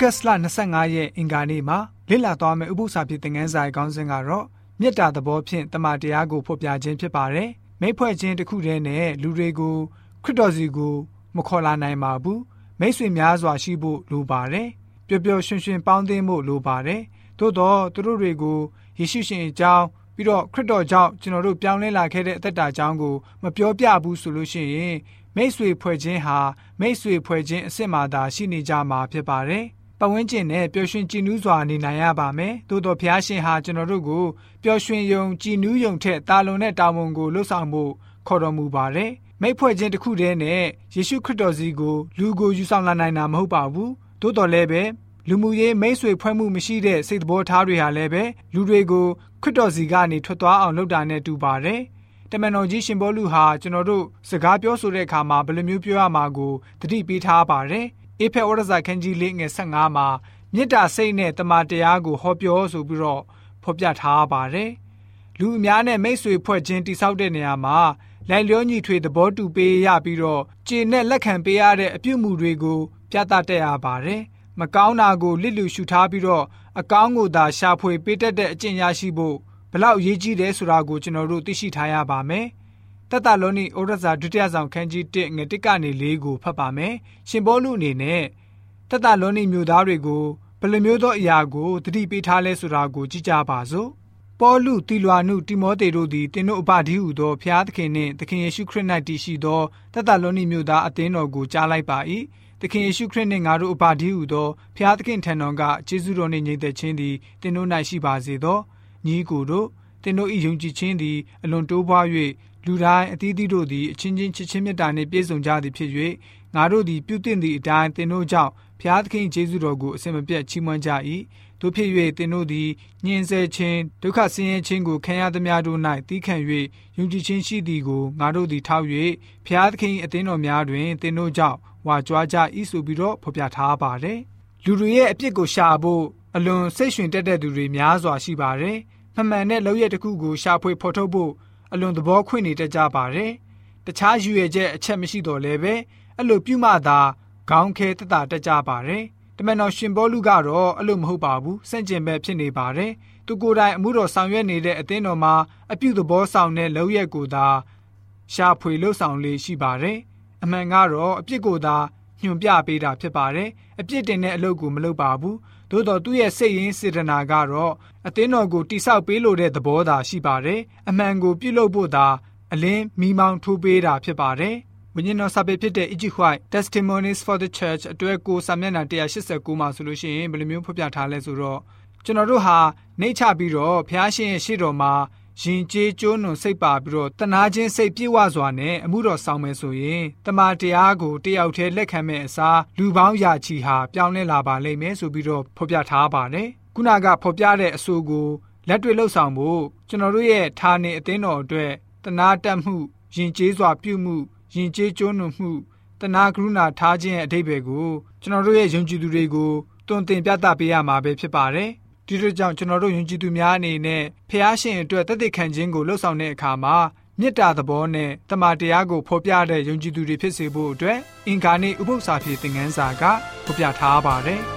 ဂတ်လ25ရက်အင်္ဂါနေ့မှာလေ့လာသွားမယ့်ဥပုသ္စာဖြစ်တဲ့ငန်းစာရဲ့ခေါင်းစဉ်ကတော့မေတ္တာသဘောဖြင့်တမန်တရားကိုဖော်ပြခြင်းဖြစ်ပါတယ်။မိဖွဲ့ခြင်းတစ်ခုတည်းနဲ့လူတွေကိုခရစ်တော်စီကိုမခေါ်လာနိုင်ပါဘူး။မိတ်ဆွေများစွာရှိဖို့လိုပါတယ်။ပျော်ပျော်ရွှင်ရွှင်ပေါင်းသင်းဖို့လိုပါတယ်။သို့တော့သူတို့တွေကိုယေရှုရှင်အကြောင်းပြီးတော့ခရစ်တော်ကြောင့်ကျွန်တော်တို့ပြောင်းလဲလာခဲ့တဲ့အသက်တာကြောင်းကိုမပြောပြဘူးဆိုလို့ရှိရင် မိတ်ဆွေဖွဲ့ခြင်းဟာမိတ်ဆွေဖွဲ့ခြင်းအစ်စ်မှသာရှိနေကြမှာဖြစ်ပါတယ်။ပတ်ဝန်းကျင်နဲ့ပျော်ရွှင်ကြည်နူးစွာနေနိုင်ရပါမယ်။သို့တော်ဘုရားရှင်ဟာကျွန်တော်တို့ကိုပျော်ရွှင်ယုံကြည်နူးယုံထက်တာလွန်တဲ့တာဝန်ကိုလှုပ်ဆောင်ဖို့ခေါ်တော်မူပါတယ်။မိတ်ဖွဲ့ခြင်းတစ်ခုတည်းနဲ့ယေရှုခရစ်တော်စီကိုလူကိုယူဆောင်လာနိုင်တာမဟုတ်ပါဘူး။သို့တော်လည်းပဲလူမှုရေးမိတ်ဆွေဖွဲ့မှုမရှိတဲ့စိတ်သဘောထားတွေဟာလည်းပဲလူတွေကိုခရစ်တော်စီကနေထွက်သွားအောင်လုပ်တာနဲ့တူပါတယ်။ တမန်တော်ကြီးရှင်ဘောလူဟာကျွန်တော်တို့စကားပြောဆိုတဲ့အခါမှာဘယ်လိုမျိုးပြောရမှာကိုသတိပေးထားပါတယ်။အေဖက်ဩရစာခန်းကြီးလေးငယ်15မှာမေတ္တာစိတ်နဲ့တမန်တရားကိုဟောပြောဆိုပြီးတော့ဖော်ပြထားပါတယ်။လူအများနဲ့မိတ်ဆွေဖွဲ့ခြင်းတိဆောက်တဲ့နေရာမှာလိုက်လျောညီထွေသဘောတူပေးရပြီးတော့ခြေနဲ့လက်ခံပေးရတဲ့အပြုမှုတွေကိုပြသတတ်ရပါတယ်။မကောင်းတာကိုလစ်လူရှုထားပြီးတော့အကောင်းကိုသာရှာဖွေပေးတတ်တဲ့အကျင့်ရရှိဖို့ဘ လောက်အရေးကြီးတယ်ဆိုတာကိုကျွန်တော်တို့သိရှိထားရပါမယ်။တတလောနီဩရစာဒုတိယဆောင်ခန်းကြီး1ငွေ1ကနေ4ကိုဖတ်ပါမယ်။ရှင်ဘောလူအနေနဲ့တတလောနီမျိုးသားတွေကိုဘယ်လိုမျိုးသောအရာကိုတတိပေးထားလဲဆိုတာကိုကြည့်ကြပါစို့။ပေါလုတီလွာနုတိမောသေတို့သည်တင်းတို့အပဒီဟုသောဖျားသခင်နှင့်သခင်ယေရှုခရစ်၌တည်ရှိသောတတလောနီမျိုးသားအသင်းတော်ကိုကြားလိုက်ပါ၏။သခင်ယေရှုခရစ်နှင့်ငါတို့အပါဒီဟုသောဖျားသခင်ထံတော်ကကျေးဇူးတော်နှင့်ညီသက်ခြင်းသည်တင်တို့၌ရှိပါစေသော ညီကိုတို့တင်တို့၏ယုံကြည်ခြင်းသည်အလွန်တိုးပွား၍လူတိုင်းအသီးသီးတို့သည်အချင်းချင်းချစ်ချင်းမြတ်တာနှင့်ပြည့်စုံကြသည်ဖြစ်၍ငါတို့သည်ပြုသင့်သည့်အတိုင်းတင်တို့ကြောင့်ဖျားသခင်ယေရှုတော်ကိုအစင်မပြတ်ချီးမွမ်းကြ၏တို့ဖြစ်၍တင်တို့သည်ညှင်းဆဲခြင်းဒုက္ခဆင်းရဲခြင်းကိုခံရသမျှတို့၌သီးခံ၍ယုံကြည်ခြင်းရှိသည်ကိုငါတို့သည်ထောက်၍ဖျားသခင်အသင်းတော်များတွင်တင်တို့ကြောင့်ဝါကြွားကြ၏ဆိုပြီးတော့ဖော်ပြထားပါတယ်။လူတွေရဲ့အပြစ်ကိုရှာဖို့အလွန်စိတ်ရှင်တက်တဲ့သူတွေများစွာရှိပါတယ်။ မှန်မှန်တဲ့လောက်ရတစ်ခုကိုရှာဖွေဖော်ထုတ်ဖို့အလွန်သဘောခွင့်နေတတ်ကြပါတယ်။တခြားယူရချက်အချက်မရှိတော့လည်းပဲအဲ့လိုပြုမှသာခေါင်းခဲတတတက်ကြပါတယ်။တမန်တော်ရှင်ဘောလူကတော့အဲ့လိုမဟုတ်ပါဘူး။စန့်ကျင်ဘက်ဖြစ်နေပါတယ်။သူကိုယ်တိုင်အမှုတော်ဆောင်ရွက်နေတဲ့အသင်းတော်မှာအပြုသဘောဆောင်တဲ့လောက်ရက်ကိုသာရှာဖွေလှုပ်ဆောင်လေးရှိပါတယ်။အမှန်ကတော့အပြစ်ကိုသာ ညွှန်ပြပေးတာဖြစ်ပါတယ်အပြစ်တင်တဲ့အလုပ်ကိုမလုပ်ပါဘူးသို့တော်သူ့ရဲ့စိတ်ရင်းစေတနာကတော့အသင်းတော်ကိုတိဆောက်ပေးလို့တဲ့သဘောသာရှိပါတယ်အမှန်ကိုပြုလုပ်ဖို့သာအလင်းမိမောင်းထိုးပေးတာဖြစ်ပါတယ်ဝိညာဉ်တော်စာပေဖြစ်တဲ့ Egypt White Testimonies for the Church အတွဲကိုစာမျက်နှာ189မှာဆိုလို့ရှိရင်ဘယ်လိုမျိုးဖော်ပြထားလဲဆိုတော့ကျွန်တော်တို့ဟာနှိတ်ချပြီးတော့ဖျားရှင်ရဲ့ရှေ့တော်မှာ ရင်ကျေးကျိုးနွန်စိတ်ပါပြီးတော့တနာချင်းစိတ်ပြည့်ဝစွာနဲ့အမှုတော်ဆောင်မယ်ဆိုရင်တမန်တရားကိုတယောက်တည်းလက်ခံမဲ့အစားလူပေါင်းရာချီဟာပြောင်းလဲလာပါလိမ့်မယ်ဆိုပြီးတော့ဖော်ပြထားပါတယ်ခုနကဖော်ပြတဲ့အဆိုကိုလက်တွေ့လှုပ်ဆောင်ဖို့ကျွန်တော်တို့ရဲ့ဌာနေအသင်းတော်အတွက်တနာတက်မှုယဉ်ကျေးစွာပြုမှုယဉ်ကျေးကျိုးနွန်မှုတနာကရုဏာထားခြင်းအဓိပ္ပာယ်ကိုကျွန်တော်တို့ရဲ့ယုံကြည်သူတွေကိုတွင်တင်ပြသပေးရမှာပဲဖြစ်ပါတယ် ဒီလိုကြောင့်ကျွန်တော်တို့ယဉ်ကျေးသူများအနေနဲ့ဖះရှင်အတွက်တသက်ခံခြင်းကိုလှုပ်ဆောင်တဲ့အခါမှာမေတ္တာသဘောနဲ့တမန်တရားကိုဖော်ပြတဲ့ယုံကြည်သူတွေဖြစ်စေဖို့အတွက်အင်္ဂါနေ့ဥပုသ္စာပြေသင်ခန်းစာကဖော်ပြထားပါတယ်။